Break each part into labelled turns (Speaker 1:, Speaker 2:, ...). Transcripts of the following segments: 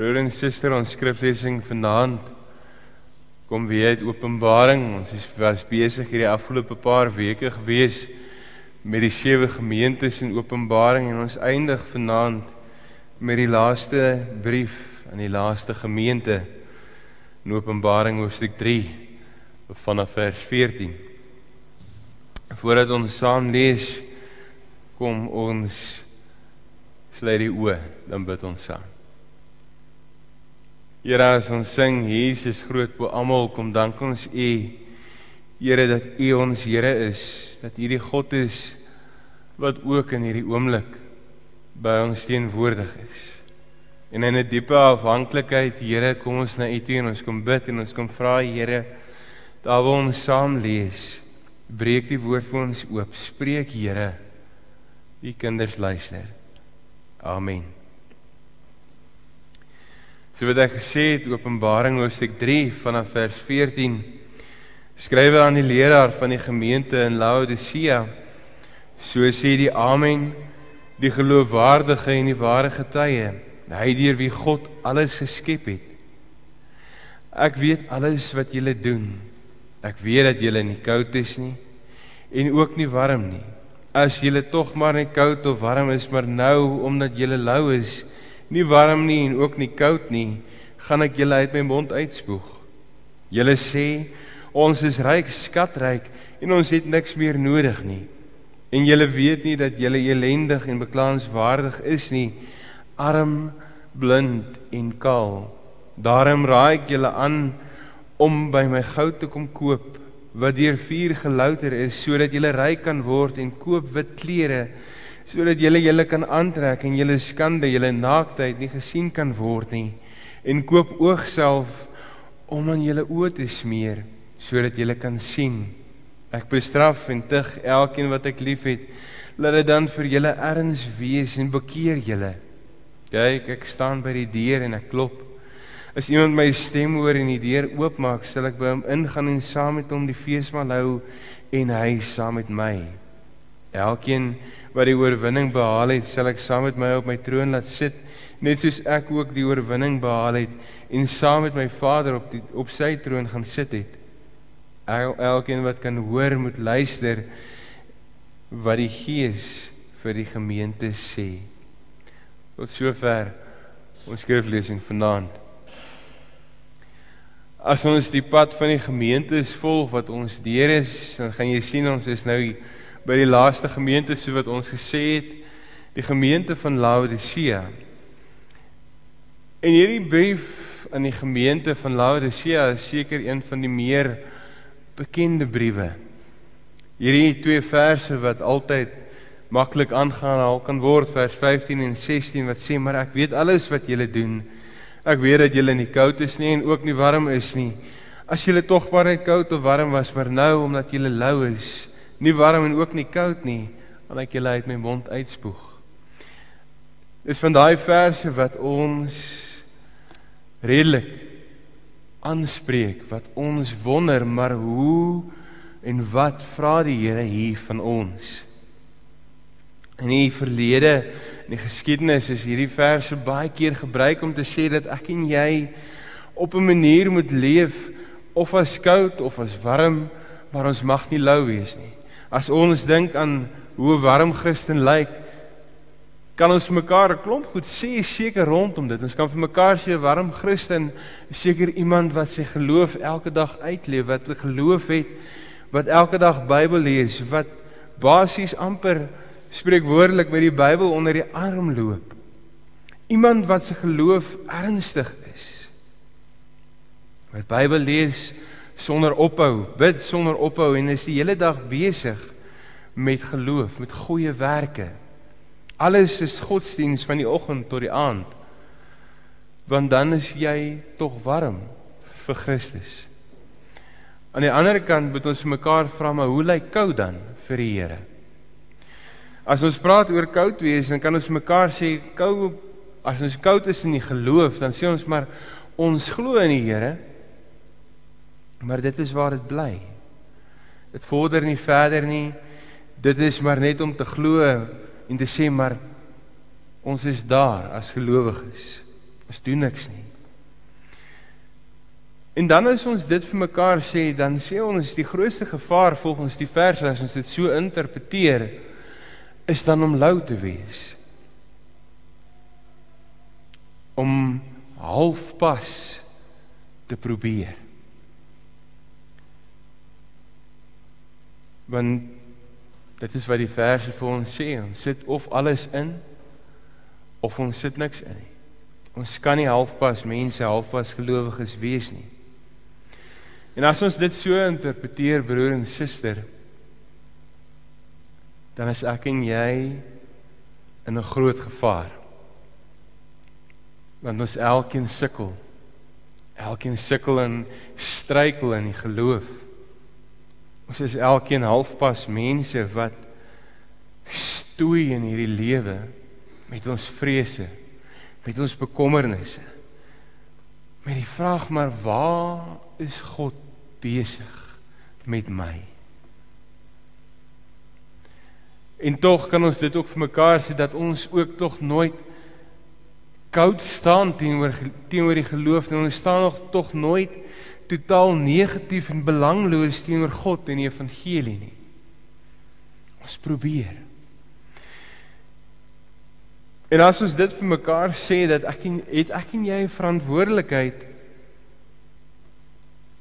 Speaker 1: Broer en suster, ons skriflesing vanaand kom weer uit Openbaring. Ons is was besig hierdie afgelope paar weke gewees met die sewe gemeentes in Openbaring en ons eindig vanaand met die laaste brief aan die laaste gemeente in Openbaring hoofstuk 3 vanaf vers 14. Voordat ons saam lees, kom ons sluit die oë, dan bid ons saam. Here, as ons sing Jesus groot bo almal, kom dank ons U. Here dat U ons Here is, dat U die God is wat ook in hierdie oomblik by ons teenwoordig is. En in 'n diepe afhanklikheid, Here, kom ons na U toe en ons kom bid en ons kom vra, Here, daar waar ons saam lees, breek die woord vir ons oop. Spreek, Here. U kinders luister. Amen. So wat ek gesê het Openbaring hoofstuk 3 vanaf vers 14 skrywe aan die leraar van die gemeente in Laodicea. So sê die Amen, die geloofwaardige en die ware getuie, hy deur wie God alles geskep het. Ek weet alles wat julle doen. Ek weet dat julle nie koud is nie en ook nie warm nie. As julle tog maar net koud of warm is, maar nou omdat julle lou is, nie warm nie en ook nie koud nie, gaan ek julle uit my mond uitspoeg. Julle sê ons is ryk, skatryk en ons het niks meer nodig nie. En julle weet nie dat julle elendig en beklaanswaardig is nie, arm, blind en kaal. Daarom raai ek julle aan om by my goud te kom koop wat deur vuur gelouter is sodat jy ryk kan word en koop wit klere sodat jy julle kan aantrek en julle skande, julle naaktheid nie gesien kan word nie en koop oogself om aan julle oë te smeer sodat jy kan sien. Ek bestraf en tug elkeen wat ek liefhet. Laat dit dan vir julle erns wees en bekeer julle. Kyk, ek staan by die deur en ek klop. As iemand my stem hoor en die deur oopmaak, sal ek by hom ingaan en saam met hom die feesmaal hou en hy saam met my. Elkeen wat die oorwinning behaal het, sal ek saam met my op my troon laat sit, net soos ek ook die oorwinning behaal het en saam met my Vader op die op sy troon gaan sit het. El, elkeen wat kan hoor, moet luister wat die Gees vir die gemeente sê. Tot sover ons skriflesing vanaand. As ons die pad van die gemeentes volg wat ons deur is, dan gaan jy sien ons is nou by die laaste gemeente so wat ons gesê het, die gemeente van Laodicea. En hierdie brief aan die gemeente van Laodicea is seker een van die meer bekende briewe. Hierdie twee verse wat altyd maklik aangehaal kan word vers 15 en 16 wat sê maar ek weet alles wat julle doen Ek weet dat julle nie koud is nie en ook nie warm is nie. As julle tog maar net koud of warm was, maar nou omdat julle lou is, nie warm en ook nie koud nie, dan ek julle uit my mond uitspoeg. Dis van daai verse wat ons redelik aanspreek, wat ons wonder, maar hoe en wat vra die Here hier van ons? In die verlede in die geskiedenis is hierdie verse baie keer gebruik om te sê dat ek en jy op 'n manier moet leef of as koud of as warm, maar ons mag nie lou wees nie. As ons dink aan hoe 'n warm Christen lyk, kan ons mekaar 'n klomp goed sê seker rondom dit. Ons kan vir mekaar sê 'n warm Christen is seker iemand wat sy geloof elke dag uitleef, wat geloof het wat elke dag Bybel lees, wat basies amper spreek woordelik met die Bybel onder die arm loop. Iemand wat se geloof ernstig is. Wat Bybel lees sonder ophou, bid sonder ophou en is die hele dag besig met geloof, met goeie werke. Alles is godsdiens van die oggend tot die aand. Want dan is jy tog warm vir Christus. Aan die ander kant moet ons mekaar vra maar hoe lyk koud dan vir die Here? As ons praat oor koud wees, dan kan ons mekaar sê kou as ons koud is in die geloof, dan sê ons maar ons glo in die Here. Maar dit is waar dit bly. Dit vorder nie verder nie. Dit is maar net om te glo en te sê maar ons is daar as gelowiges. Ons doen niks nie. En dan as ons dit vir mekaar sê, dan sê ons die grootste gevaar volgens die vers as ons dit so interpreteer is dan om lou te wees. Om halfpas te probeer. Want dit is wat die verse vir ons sê, ons sit of alles in of ons sit niks in nie. Ons kan nie halfpas mense, halfpas gelowiges wees nie. En as ons dit so interpreteer broer en suster, dan is ek en jy in 'n groot gevaar. Want ons elkeen sukkel. Elkeen sukkel en struikel in die geloof. Ons is elkeen halfpas mense wat stoei in hierdie lewe met ons vrese, met ons bekommernisse. Met die vraag maar waar is God besig met my? En tog kan ons dit ook vir mekaar sê dat ons ook tog nooit koud staan teenoor teenoor die geloof en ons staan nog tog nooit totaal negatief en belangloos teenoor God en die evangelie nie. Ons probeer. En as ons dit vir mekaar sê dat ek en het ek en jy 'n verantwoordelikheid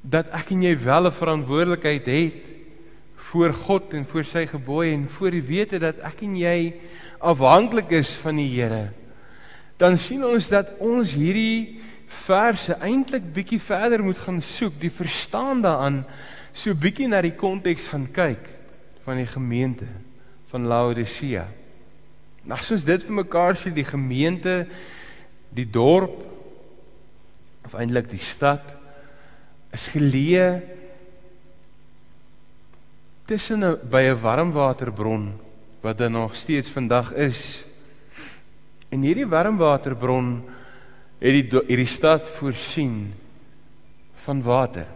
Speaker 1: dat ek en jy wel 'n verantwoordelikheid het voor God en voor sy gebooie en voor die wete dat ek en jy afhanklik is van die Here dan sien ons dat ons hierdie verse eintlik bietjie verder moet gaan soek die verstaan daaraan so bietjie na die konteks gaan kyk van die gemeente van Laodicea Nou soos dit vir mekaar sê die gemeente, die dorp of eintlik die stad is geleë tussen 'n by 'n warmwaterbron wat daar nog steeds vandag is. En hierdie warmwaterbron het die hierdie stad voorsien van water.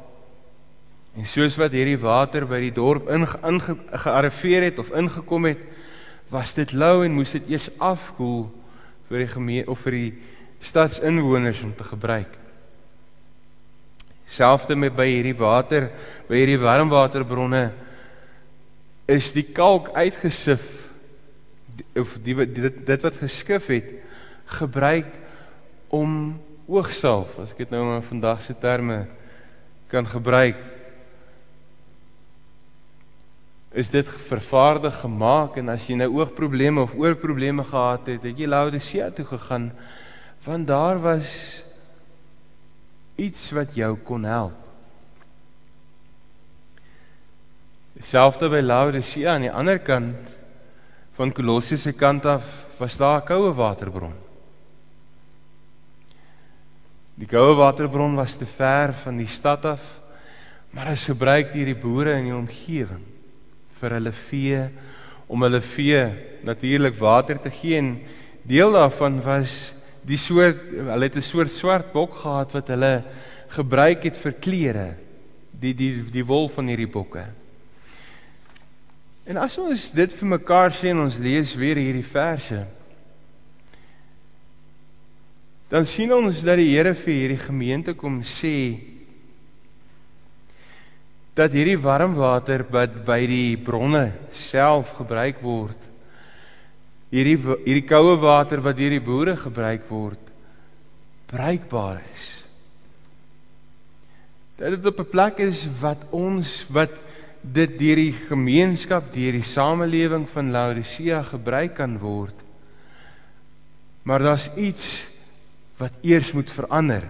Speaker 1: En soos wat hierdie water by die dorp ingearriveer het of ingekom het, was dit lou en moes dit eers afkoel vir die gemeente of vir die stadsinwoners om te gebruik. Selfs met by hierdie water, by hierdie warmwaterbronne is die kalk uitgesif of die, die dit, dit wat geskif het gebruik om oogsalf, as ek dit nou in vandag se terme kan gebruik is dit vervaardig gemaak en as jy nou oogprobleme of oorprobleme gehad het, het jy Laodicea toe gegaan want daar was iets wat jou kon help. Selfs by Laodicea aan die ander kant van Kolosse se kant af was daar 'n koue waterbron. Die koue waterbron was te ver van die stad af, maar is gebruik deur die boere in die omgewing vir hulle vee om hulle vee natuurlik water te gee. En deel daarvan was die soort hulle het 'n soort swart bok gehad wat hulle gebruik het vir klere die die die wol van hierdie bokke. En as ons dit vir mekaar sê en ons lees weer hierdie verse dan sien ons dat die Here vir hierdie gemeente kom sê dat hierdie warm water wat by die bronne self gebruik word hierdie hierdie koue water wat deur die boere gebruik word bruikbaar is. Dat dit op 'n plek is wat ons wat dit deur die gemeenskap, deur die samelewing van Laodicea gebruik kan word. Maar daar's iets wat eers moet verander.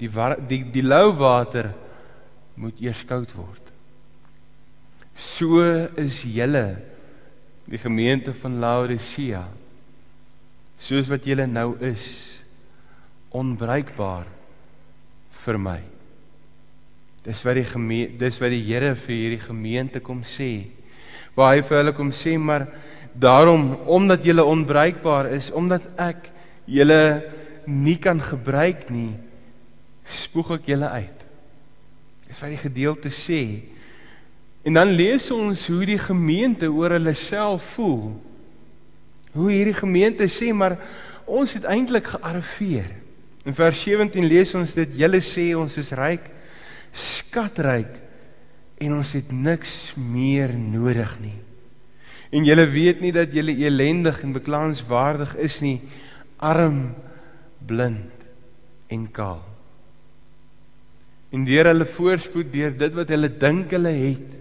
Speaker 1: Die die die lou water moet eers koud word. So is julle die gemeente van Laodicea soos wat julle nou is onbruikbaar vir my. Dis wat die gemeente dis wat die Here vir hierdie gemeente kom sê. Waar hy vir hulle kom sê maar daarom omdat julle onbruikbaar is, omdat ek julle nie kan gebruik nie, spoeg ek julle uit. Dis wat die gedeelte sê. En dan lees ons hoe die gemeente oor hulle self voel. Hoe hierdie gemeente sê maar ons het eintlik gearriveer. In vers 17 lees ons dit: "Julle sê ons is ryk, skatryk en ons het niks meer nodig nie. En julle weet nie dat julle elendig en beklaanswaardig is nie, arm, blind en kaal." En deur hulle voorspoed, deur dit wat hulle dink hulle het,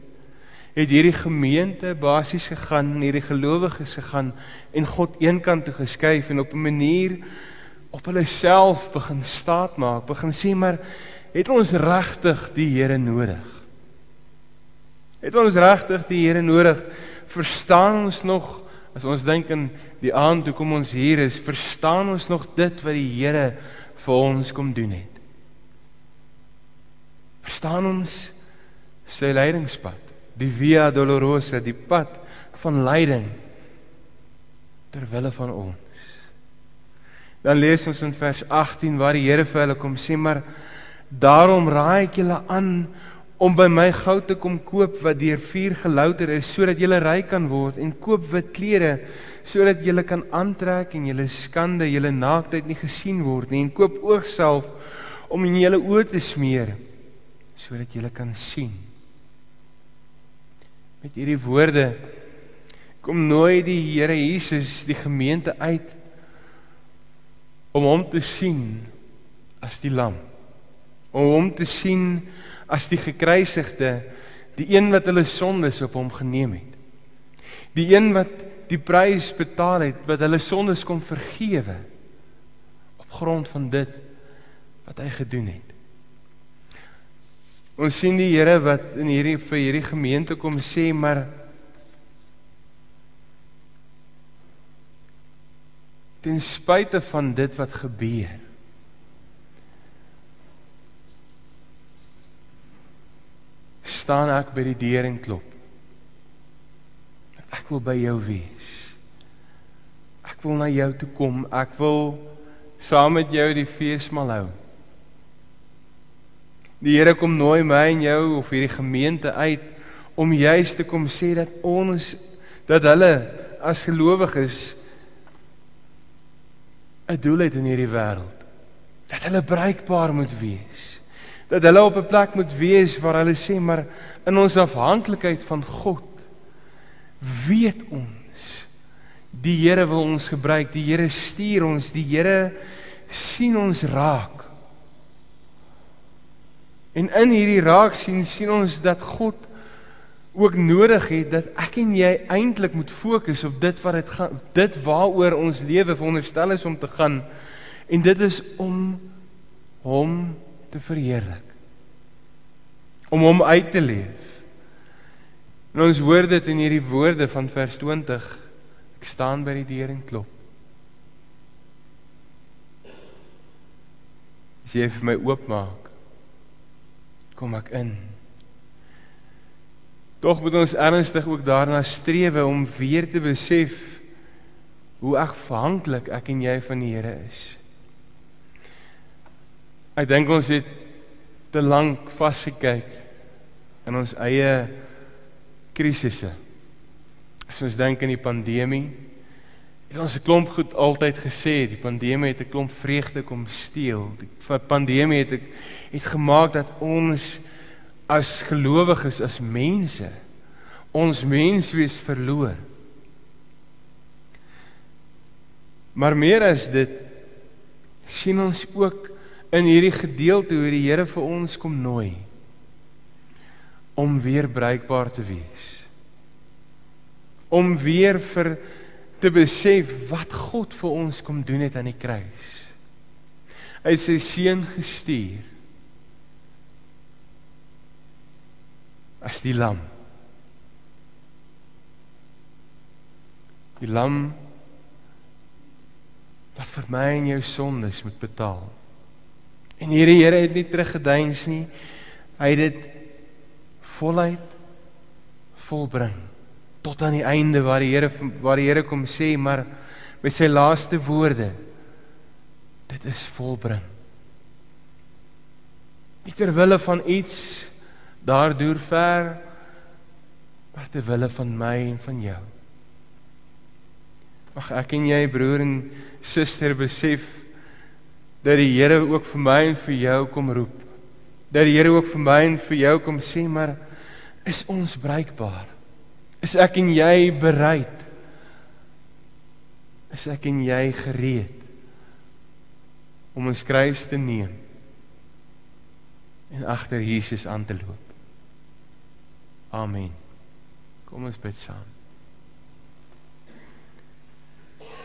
Speaker 1: het hierdie gemeente basies gegaan, hierdie gelowiges gegaan en God eenkant toe geskuif en op 'n manier op hulle self begin staat maak, begin sê maar het ons regtig die Here nodig? Het ons regtig die Here nodig? Verstaan ons nog as ons dink in die aand toe kom ons hier is, verstaan ons nog dit wat die Here vir ons kom doen het? Verstaan ons sy lydingspad? die via dolorosa, die pad van lyding ter wille van ons. Dan lees ons in vers 18 waar die Here vir hulle kom sê maar daarom raai ek julle aan om by my goud te kom koop wat deur vuur gelouter is sodat julle ryk kan word en koop wit klere sodat julle kan aantrek en julle skande, julle naaktheid nie gesien word nie en koop oogself om in julle oë te smeer sodat julle kan sien. Met hierdie woorde kom nooi die Here Jesus die gemeente uit om hom te sien as die lam. Om hom te sien as die gekruisigde die een wat hulle sondes op hom geneem het. Die een wat die prys betaal het wat hulle sondes kon vergewe op grond van dit wat hy gedoen het. Ons sien die Here wat in hierdie vir hierdie gemeente kom sê maar ten spyte van dit wat gebeur staan ek by die deur en klop. Ek wil by jou wees. Ek wil na jou toe kom. Ek wil saam met jou die feesmaal hou. Die Here kom nooi my en jou of hierdie gemeente uit om juis te kom sê dat ons dat hulle as gelowiges 'n doel het in hierdie wêreld. Dat hulle bruikbaar moet wees. Dat hulle op 'n plek moet wees waar hulle sê maar in ons afhanklikheid van God weet ons die Here wil ons gebruik. Die Here stuur ons. Die Here sien ons raak. En in hierdie raak sien sien ons dat God ook nodig het dat ek en jy eintlik moet fokus op dit wat dit gaan dit waaroor ons lewe veronderstel is om te gaan en dit is om hom te verheerlik. Om hom uit te leef. En ons hoor dit in hierdie woorde van vers 20. Ek staan by die deur en klop. As jy vir my oopmaak, kom ek in. Tog moet ons ernstig ook daarna strewe om weer te besef hoe afhanklik ek en jy van die Here is. Ek dink ons het te lank vasgekyk in ons eie krisisse. As ons dink aan die pandemie, het ons 'n klomp goed altyd gesê, die pandemie het 'n klomp vreugde kom steel. Die pandemie het het gemaak dat ons as gelowiges as mense ons menswees verloor. Maar meer as dit sien ons ook in hierdie gedeelte hoe die Here vir ons kom nooi om weer bruikbaar te wees. Om weer vir te besef wat God vir ons kom doen het aan die kruis. Hy het sy seun gestuur as die lam. Die lam wat vir my en jou sondes moet betaal. En hierdie Here het nie teruggedeins nie. Hy het dit voluit volbring tot aan die einde waar die Here waar die Here kom sê maar met sy laaste woorde dit is volbring. Nie ter wille van iets daardeur ver maar ter wille van my en van jou. Mag ek en jy broer en suster besef dat die Here ook vir my en vir jou kom roep. Dat die Here ook vir my en vir jou kom sê, maar is ons bruikbaar? Is ek en jy bereid? Is ek en jy gereed om ons kruis te neem en agter Jesus aan te loop? Amen. Kom ons bid saam.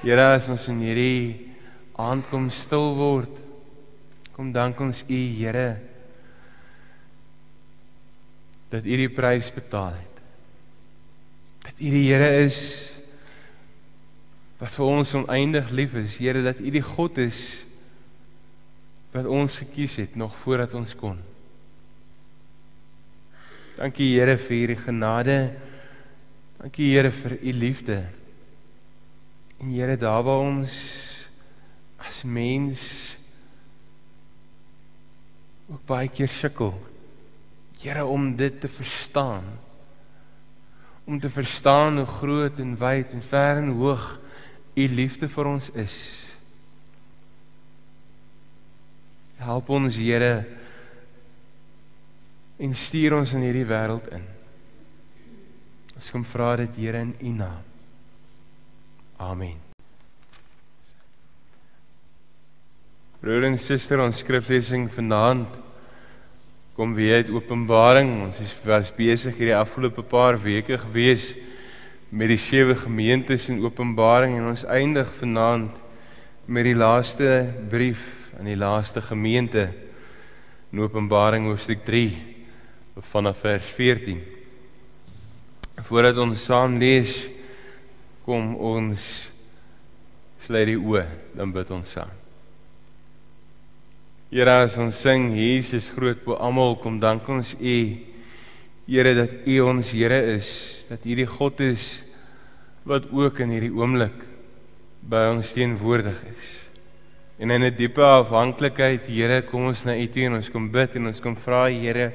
Speaker 1: Here, as ons in hierdie aand kom stil word, kom dank ons U, Here, dat U die prys betaal het. Dat U die Here is wat vir ons oneindig lief is, Here, dat U die God is wat ons gekies het nog voordat ons kon. Dankie Here vir hierdie genade. Dankie Here vir U liefde. En Here, daar waar ons as mens ook baie keer sukkel, Here om dit te verstaan. Om te verstaan hoe groot en wyd en ver en hoog U liefde vir ons is. Help ons Here en stuur ons in hierdie wêreld in. Ons kom vra dit Here in U naam. Amen. Broer en suster, ons skriflesing vanaand kom weer uit Openbaring. Ons is was besig hierdie afgelope paar weke gewees met die sewe gemeentes in Openbaring en ons eindig vanaand met die laaste brief aan die laaste gemeente in Openbaring hoofstuk 3 vanaf vers 14. Voordat ons saam lees, kom ons sluit die oë, dan bid ons saam. Here, as ons sing Jesus groot bo almal, kom dank ons U. Here dat U ons Here is, dat U die God is wat ook in hierdie oomblik by ons teenwoordig is. En in 'n diepe afhanklikheid, Here, kom ons na U toe en ons kom bid en ons kom vra, Here,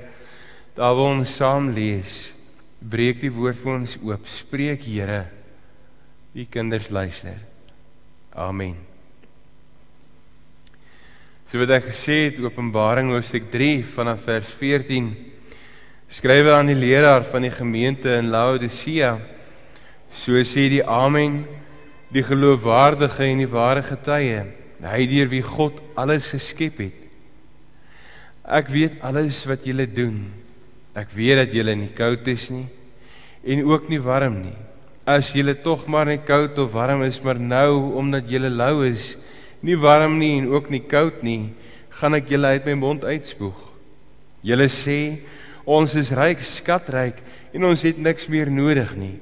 Speaker 1: Daar waar ons saam lees, breek die woord vir ons oop. Spreek Here. U kinders luister. Amen. So wat ek gesê het Openbaring hoofstuk 3 vanaf vers 14 skrywe aan die leraar van die gemeente in Laodicea. So sê die Amen, die geloofwaardige en die ware getuie, hy deur wie God alles geskep het. Ek weet alles wat julle doen. Ek weet dat julle nie koud is nie en ook nie warm nie. As julle tog maar nie koud of warm is, maar nou omdat julle lou is, nie warm nie en ook nie koud nie, gaan ek julle uit my mond uitspoeg. Julle sê ons is ryk, skatryk en ons het niks meer nodig nie.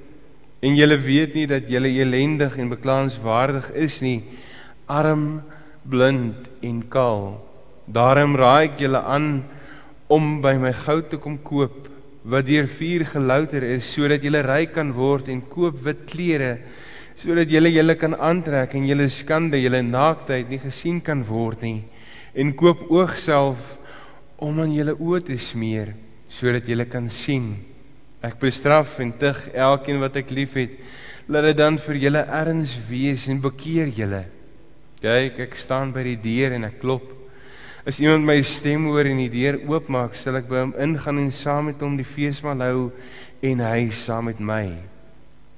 Speaker 1: En julle weet nie dat julle elendig en beklaanswaardig is nie, arm, blind en kaal. Daarom raai ek julle aan om by my goud te kom koop wat deur vuur gelouter is sodat jy ryk kan word en koop wit klere sodat jy julle kan aantrek en julle skande julle naaktheid nie gesien kan word nie. En koop oogself om aan julle oë te smeer sodat julle kan sien. Ek bestraf en tug elkeen wat ek liefhet. Laat dit dan vir julle erns wees en bekeer julle. Kyk ek staan by die deur en ek klop. As iemand my stem hoor en die deur oopmaak, sal ek by hom ingaan en saam met hom die feesmaal hou en hy saam met my.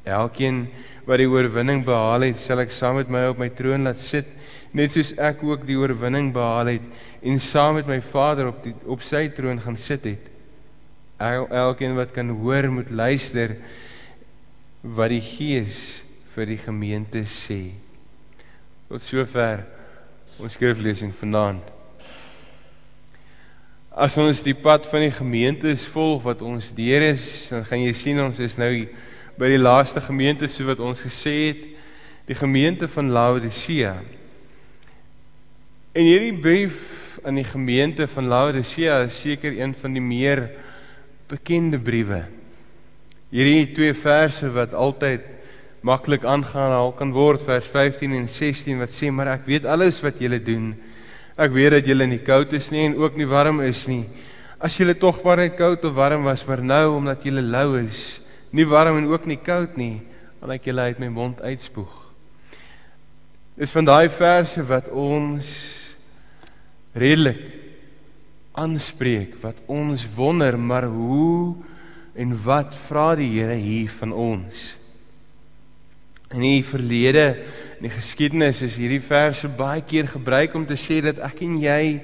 Speaker 1: Elkeen wat die oorwinning behaal het, sal ek saam met my op my troon laat sit, net soos ek ook die oorwinning behaal het en saam met my Vader op die op sy troon gaan sit het. El, elkeen wat kan hoor, moet luister wat die Gees vir die gemeente sê. Tot sover ons skriflesing vanaand. As ons die pad van die gemeente volg wat ons deur is, dan gaan jy sien ons is nou by die laaste gemeente so wat ons gesê het, die gemeente van Laodicea. En hierdie brief aan die gemeente van Laodicea is seker een van die meer bekende briewe. Hierdie twee verse wat altyd maklik aangehaal kan word vers 15 en 16 wat sê maar ek weet alles wat julle doen Ek weet dat julle nie koud is nie en ook nie warm is nie. As julle tog maar net koud of warm was, maar nou omdat julle lou is, nie warm en ook nie koud nie, dan ek julle uit my mond uitspoeg. Dis van daai verse wat ons redelik aanspreek wat ons wonder, maar hoe en wat vra die Here hier van ons? In die verlede, in die geskiedenis is hierdie verse baie keer gebruik om te sê dat ek en jy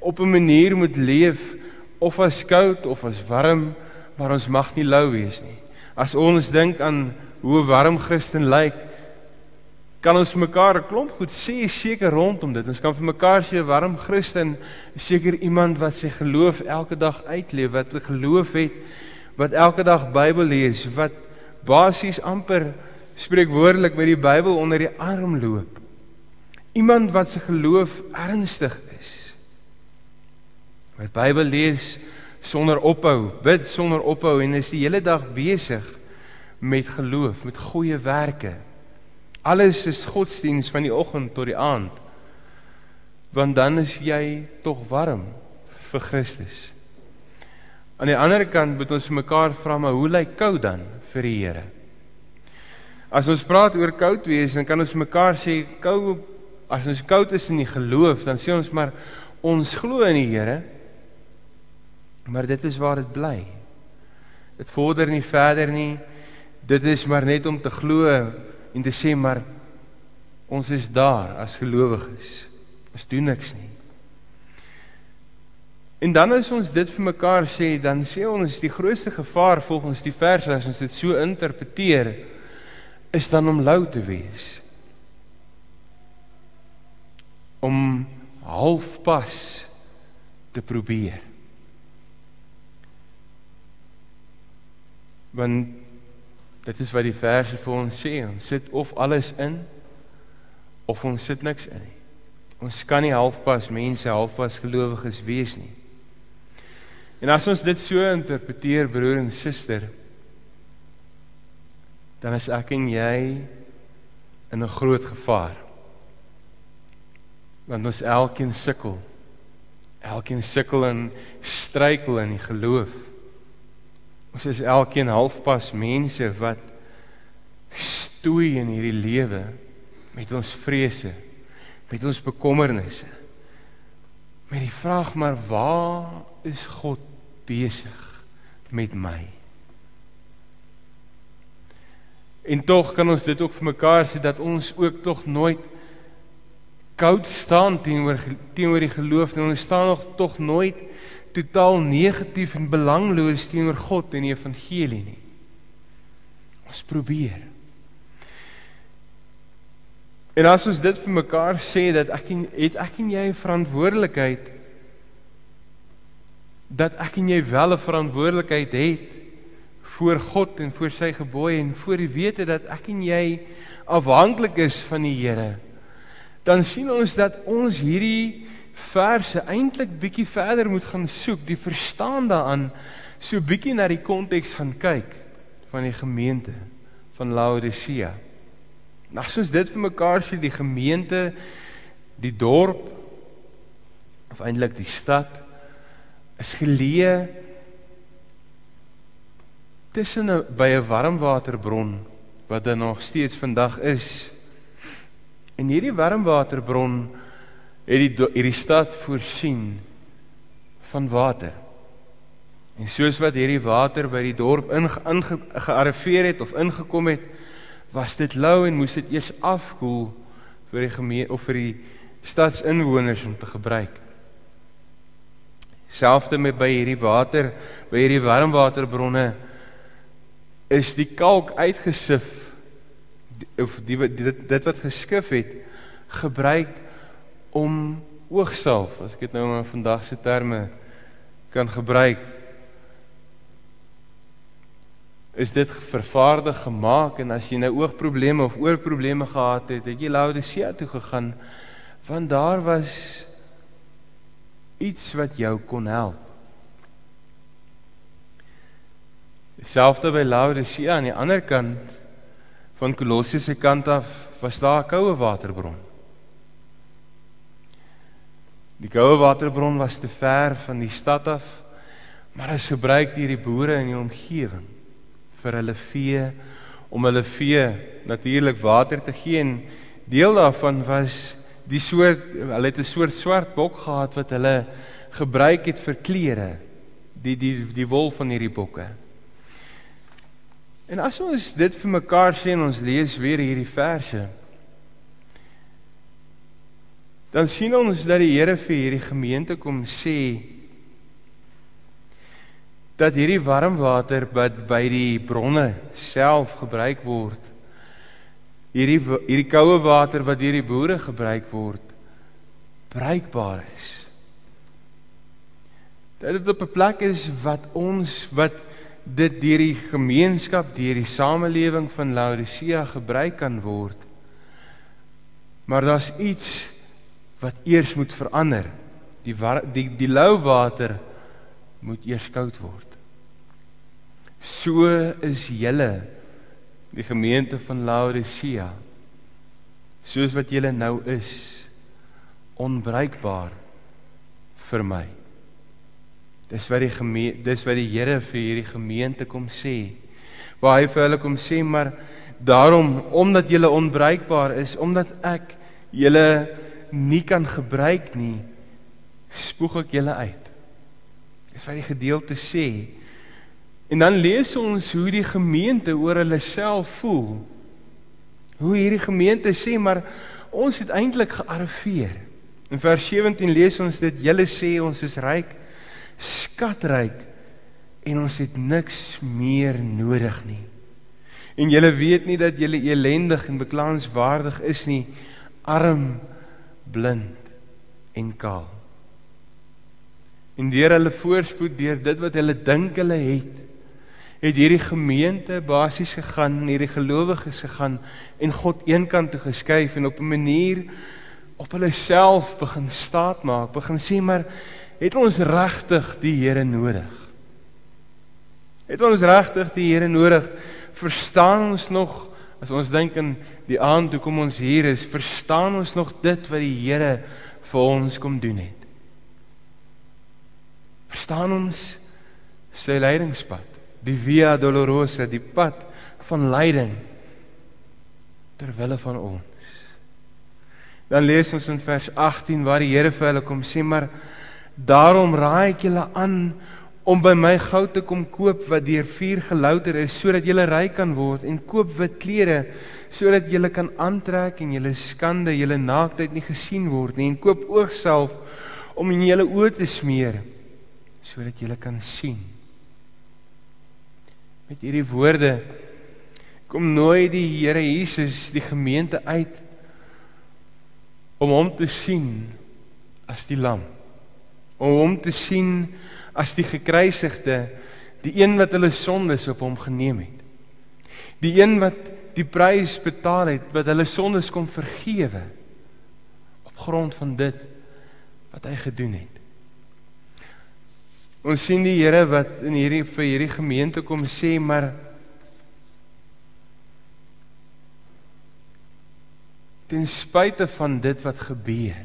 Speaker 1: op 'n manier moet leef of as koud of as warm, maar ons mag nie lou wees nie. As ons dink aan hoe 'n warm Christen lyk, kan ons mekaar 'n klomp goed sê seker rondom dit. Ons kan vir mekaar sê 'n warm Christen is seker iemand wat sy geloof elke dag uitleef, wat 'n geloof het wat elke dag Bybel lees, wat basies amper spreekwoordelik met die Bybel onder die arm loop. Iemand wat se geloof ernstig is. Wat Bybel lees sonder ophou, bid sonder ophou en is die hele dag besig met geloof, met goeie werke. Alles is godsdiens van die oggend tot die aand. Want dan is jy tog warm vir Christus. Aan die ander kant moet ons mekaar vra maar hoe lyk koud dan vir die Here? As ons praat oor koud wees, dan kan ons mekaar sê koud as ons koud is in die geloof, dan sê ons maar ons glo in die Here. Maar dit is waar dit bly. Dit vorder nie verder nie. Dit is maar net om te glo en te sê maar ons is daar as gelowiges. Ons doen niks nie. En dan as ons dit vir mekaar sê, dan sê ons die grootste gevaar volgens die vers as ons dit so interpreteer is dan om lou te wees. Om halfpas te probeer. Want dit is wat die verse vir ons sê, ons sit of alles in of ons sit niks in nie. Ons kan nie halfpas mense, halfpas gelowiges wees nie. En as ons dit so interpreteer broer en suster, dan is ek en jy in 'n groot gevaar. Want ons elkeen sukkel. Elkeen sukkel en struikel in die geloof. Ons is elkeen halfpas mense wat stoei in hierdie lewe met ons vrese, met ons bekommernisse. Met die vraag maar waar is God besig met my? En tog kan ons dit ook vir mekaar sê dat ons ook tog nooit koud staan teenoor teenoor die geloof en ons staan nog tog nooit totaal negatief en belangloos teenoor God en die evangelie nie. Ons probeer. En as ons dit vir mekaar sê dat ek en het ek en jy 'n verantwoordelikheid dat ek en jy wel 'n verantwoordelikheid het voor God en voor sy gebooie en voor die wete dat ek en jy afhanklik is van die Here, dan sien ons dat ons hierdie verse eintlik bietjie verder moet gaan soek, die verstaan daaraan, so bietjie na die konteks gaan kyk van die gemeente van Laodicea. Nou as ons dit vir mekaar sê, die gemeente, die dorp of eintlik die stad is geleë tussen 'n by 'n warmwaterbron wat daar nog steeds vandag is. En hierdie warmwaterbron het die hierdie stad voorsien van water. En soos wat hierdie water by die dorp ingearriveer het of ingekom het, was dit lou en moes dit eers afkoel vir die gemeente of vir die stadsinwoners om te gebruik. Selfs met by hierdie water, by hierdie warmwaterbronne is die kalk uitgesif of die, die dit wat geskif het gebruik om oogsalf as ek dit nou in vandag se terme kan gebruik is dit vervaardig gemaak en as jy nou oogprobleme of oorprobleme gehad het het jy Laodicea toe gegaan want daar was iets wat jou kon help Selfs by Laodicea aan die ander kant van Kolosse se kant af was daar 'n koue waterbron. Die koue waterbron was te ver van die stad af, maar is gebruik deur die boere in die omgewing vir hulle vee om hulle vee natuurlik water te gee en deel daarvan was die soort hulle het 'n soort swart bok gehad wat hulle gebruik het vir klere. Die die die wol van hierdie bokke. En as ons dit vir mekaar sê en ons lees weer hierdie verse dan sien ons dat die Here vir hierdie gemeente kom sê dat hierdie warm water wat by die bronne self gebruik word hierdie hierdie koue water wat deur die boere gebruik word bruikbaar is. Dat dit op 'n plek is wat ons wat dit deur die gemeenskap, deur die samelewing van Laodicea gebruik kan word. Maar daar's iets wat eers moet verander. Die die die lou water moet eers koud word. So is julle die gemeente van Laodicea soos wat julle nou is onbruikbaar vir my. Dis wat die gemeente dis wat die Here vir hierdie gemeente kom sê. Waar hy vir hulle kom sê maar daarom omdat julle onbruikbaar is, omdat ek julle nie kan gebruik nie, spoeg ek julle uit. Dis wat die gedeelte sê. En dan lees ons hoe die gemeente oor hulle self voel. Hoe hierdie gemeente sê maar ons het eintlik gearriveer. In vers 17 lees ons dit: "Julle sê ons is ryk, skatryk en ons het niks meer nodig nie. En julle weet nie dat julle elendig en beklaanswaardig is nie, arm, blind en kaal." En deur hulle voorspoed, deur dit wat hulle dink hulle het, het hierdie gemeente basies gegaan, hierdie gelowiges gegaan en God eenkant toe geskuif en op 'n manier op hulle self begin staat maak, begin sê maar het ons regtig die Here nodig? Het ons regtig die Here nodig? Verstaan ons nog as ons dink in die aand toe kom ons hier is, verstaan ons nog dit wat die Here vir ons kom doen het? Verstaan ons sy leidingspad? die via dolorosa, die pad van lyding ter wille van ons. Dan lees ons in vers 18 waar die Here vir hulle kom sê maar daarom raai ek julle aan om by my goud te kom koop wat deur vuur gelouter is sodat julle ryk kan word en koop wit klere sodat julle kan aantrek en julle skande, julle naaktheid nie gesien word nie. En koop oogself om in julle oë te smeer sodat julle kan sien. Met hierdie woorde kom nooi die Here Jesus die gemeente uit om hom te sien as die lam. Om hom te sien as die gekruisigde die een wat hulle sondes op hom geneem het. Die een wat die prys betaal het wat hulle sondes kon vergewe op grond van dit wat hy gedoen het Ons sien die Here wat in hierdie vir hierdie gemeente kom sê maar ten spyte van dit wat gebeur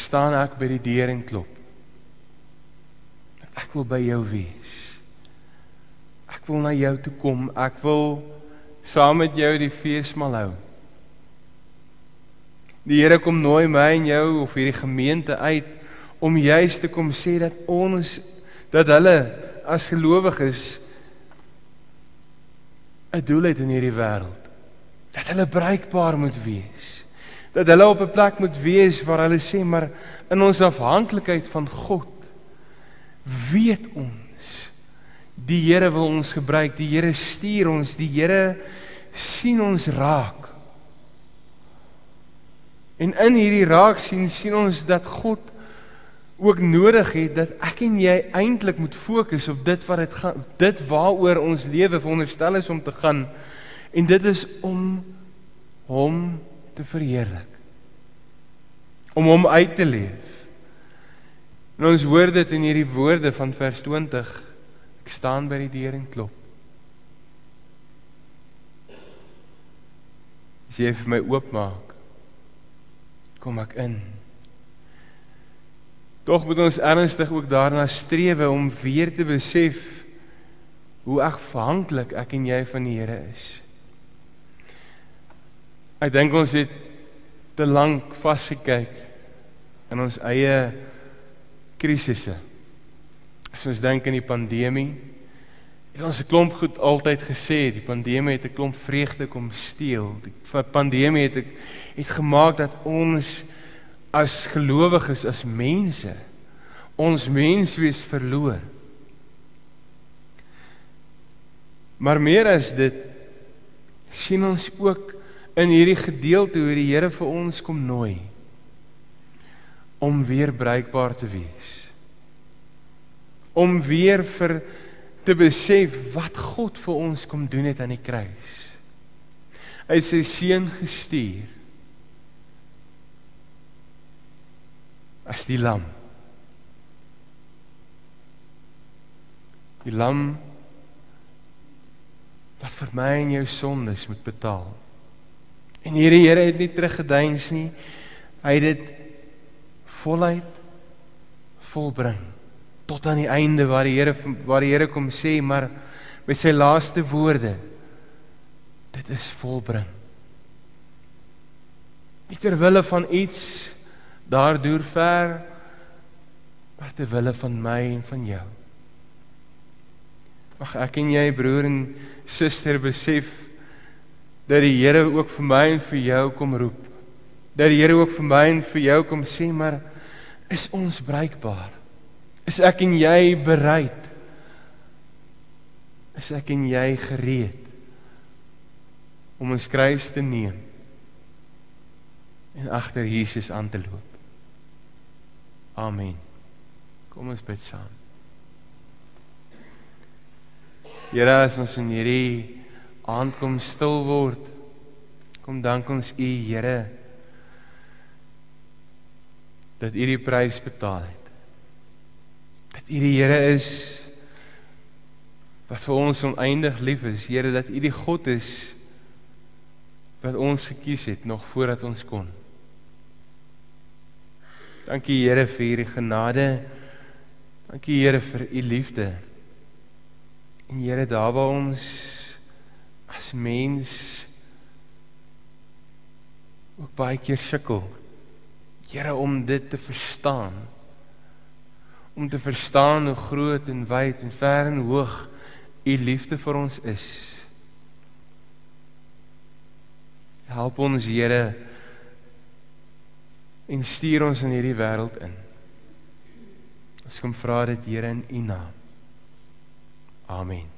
Speaker 1: staan ek by die deur en klop. Ek wil by jou wees. Ek wil na jou toe kom. Ek wil saam met jou die feesmaal hou. Die Here kom nooi my en jou of hierdie gemeente uit om juis te kom sê dat ons dat hulle as gelowiges 'n doel het in hierdie wêreld. Dat hulle bruikbaar moet wees. Dat hulle op 'n plek moet wees waar hulle sê maar in ons afhanklikheid van God weet ons die Here wil ons gebruik. Die Here stuur ons. Die Here sien ons raak. En in hierdie raak sien sien ons dat God ook nodig het dat ek en jy eintlik moet fokus op dit wat dit gaan dit waaroor ons lewe veronderstel is om te gaan en dit is om hom te verheerlik om hom uit te leef. En ons hoor dit in hierdie woorde van vers 20 ek staan by die deur en klop. As jy vir my oopmaak kom ek in. Tog moet ons ernstig ook daarna streef om weer te besef hoe afhanklik ek en jy van die Here is. Ek dink ons het te lank vasgekyk in ons eie krisisse. As ons dink aan die pandemie, het ons 'n klomp goed altyd gesê, die pandemie het 'n klomp vreugde kom steel. Die pandemie het het gemaak dat ons as gelowiges as mense ons menswees verloor. Maar meer as dit sien ons ook in hierdie gedeelte hoe die Here vir ons kom nooi om weer bruikbaar te wees. Om weer vir te besef wat God vir ons kom doen het aan die kruis. Hy het sy seun gestuur as die lam. Die lam wat vir my en jou sondes moet betaal. En hierdie Here het nie teruggeduins nie. Hy het dit voluit volbring tot aan die einde waar die Here waar die Here kom sê maar met sy laaste woorde dit is volbring. Nie ter wille van iets daardeur ver maar ter wille van my en van jou. Mag ek en jy broer en suster besef dat die Here ook vir my en vir jou kom roep. Dat die Here ook vir my en vir jou kom sê, maar is ons bruikbaar? Is ek en jy bereid? Is ek en jy gereed om ons kruis te neem en agter Jesus aan te loop? Amen. Kom ons bid saam. Here, as ons in hierdie aand kom stil word, kom dank ons U, Here, dat U die prys betaal het. Dat U die Here is wat vir ons oneindig lief is, Here, dat U die God is wat ons gekies het nog voordat ons kon. Dankie Here vir hierdie genade. Dankie Here vir U liefde. En Here, daar waar ons as mens ook baie keer sukkel, Here om dit te verstaan. Om te verstaan hoe groot en wyd en ver en hoog U liefde vir ons is. Help ons Here en stuur ons in hierdie wêreld in. Ons kom vra dit Here in U naam. Amen.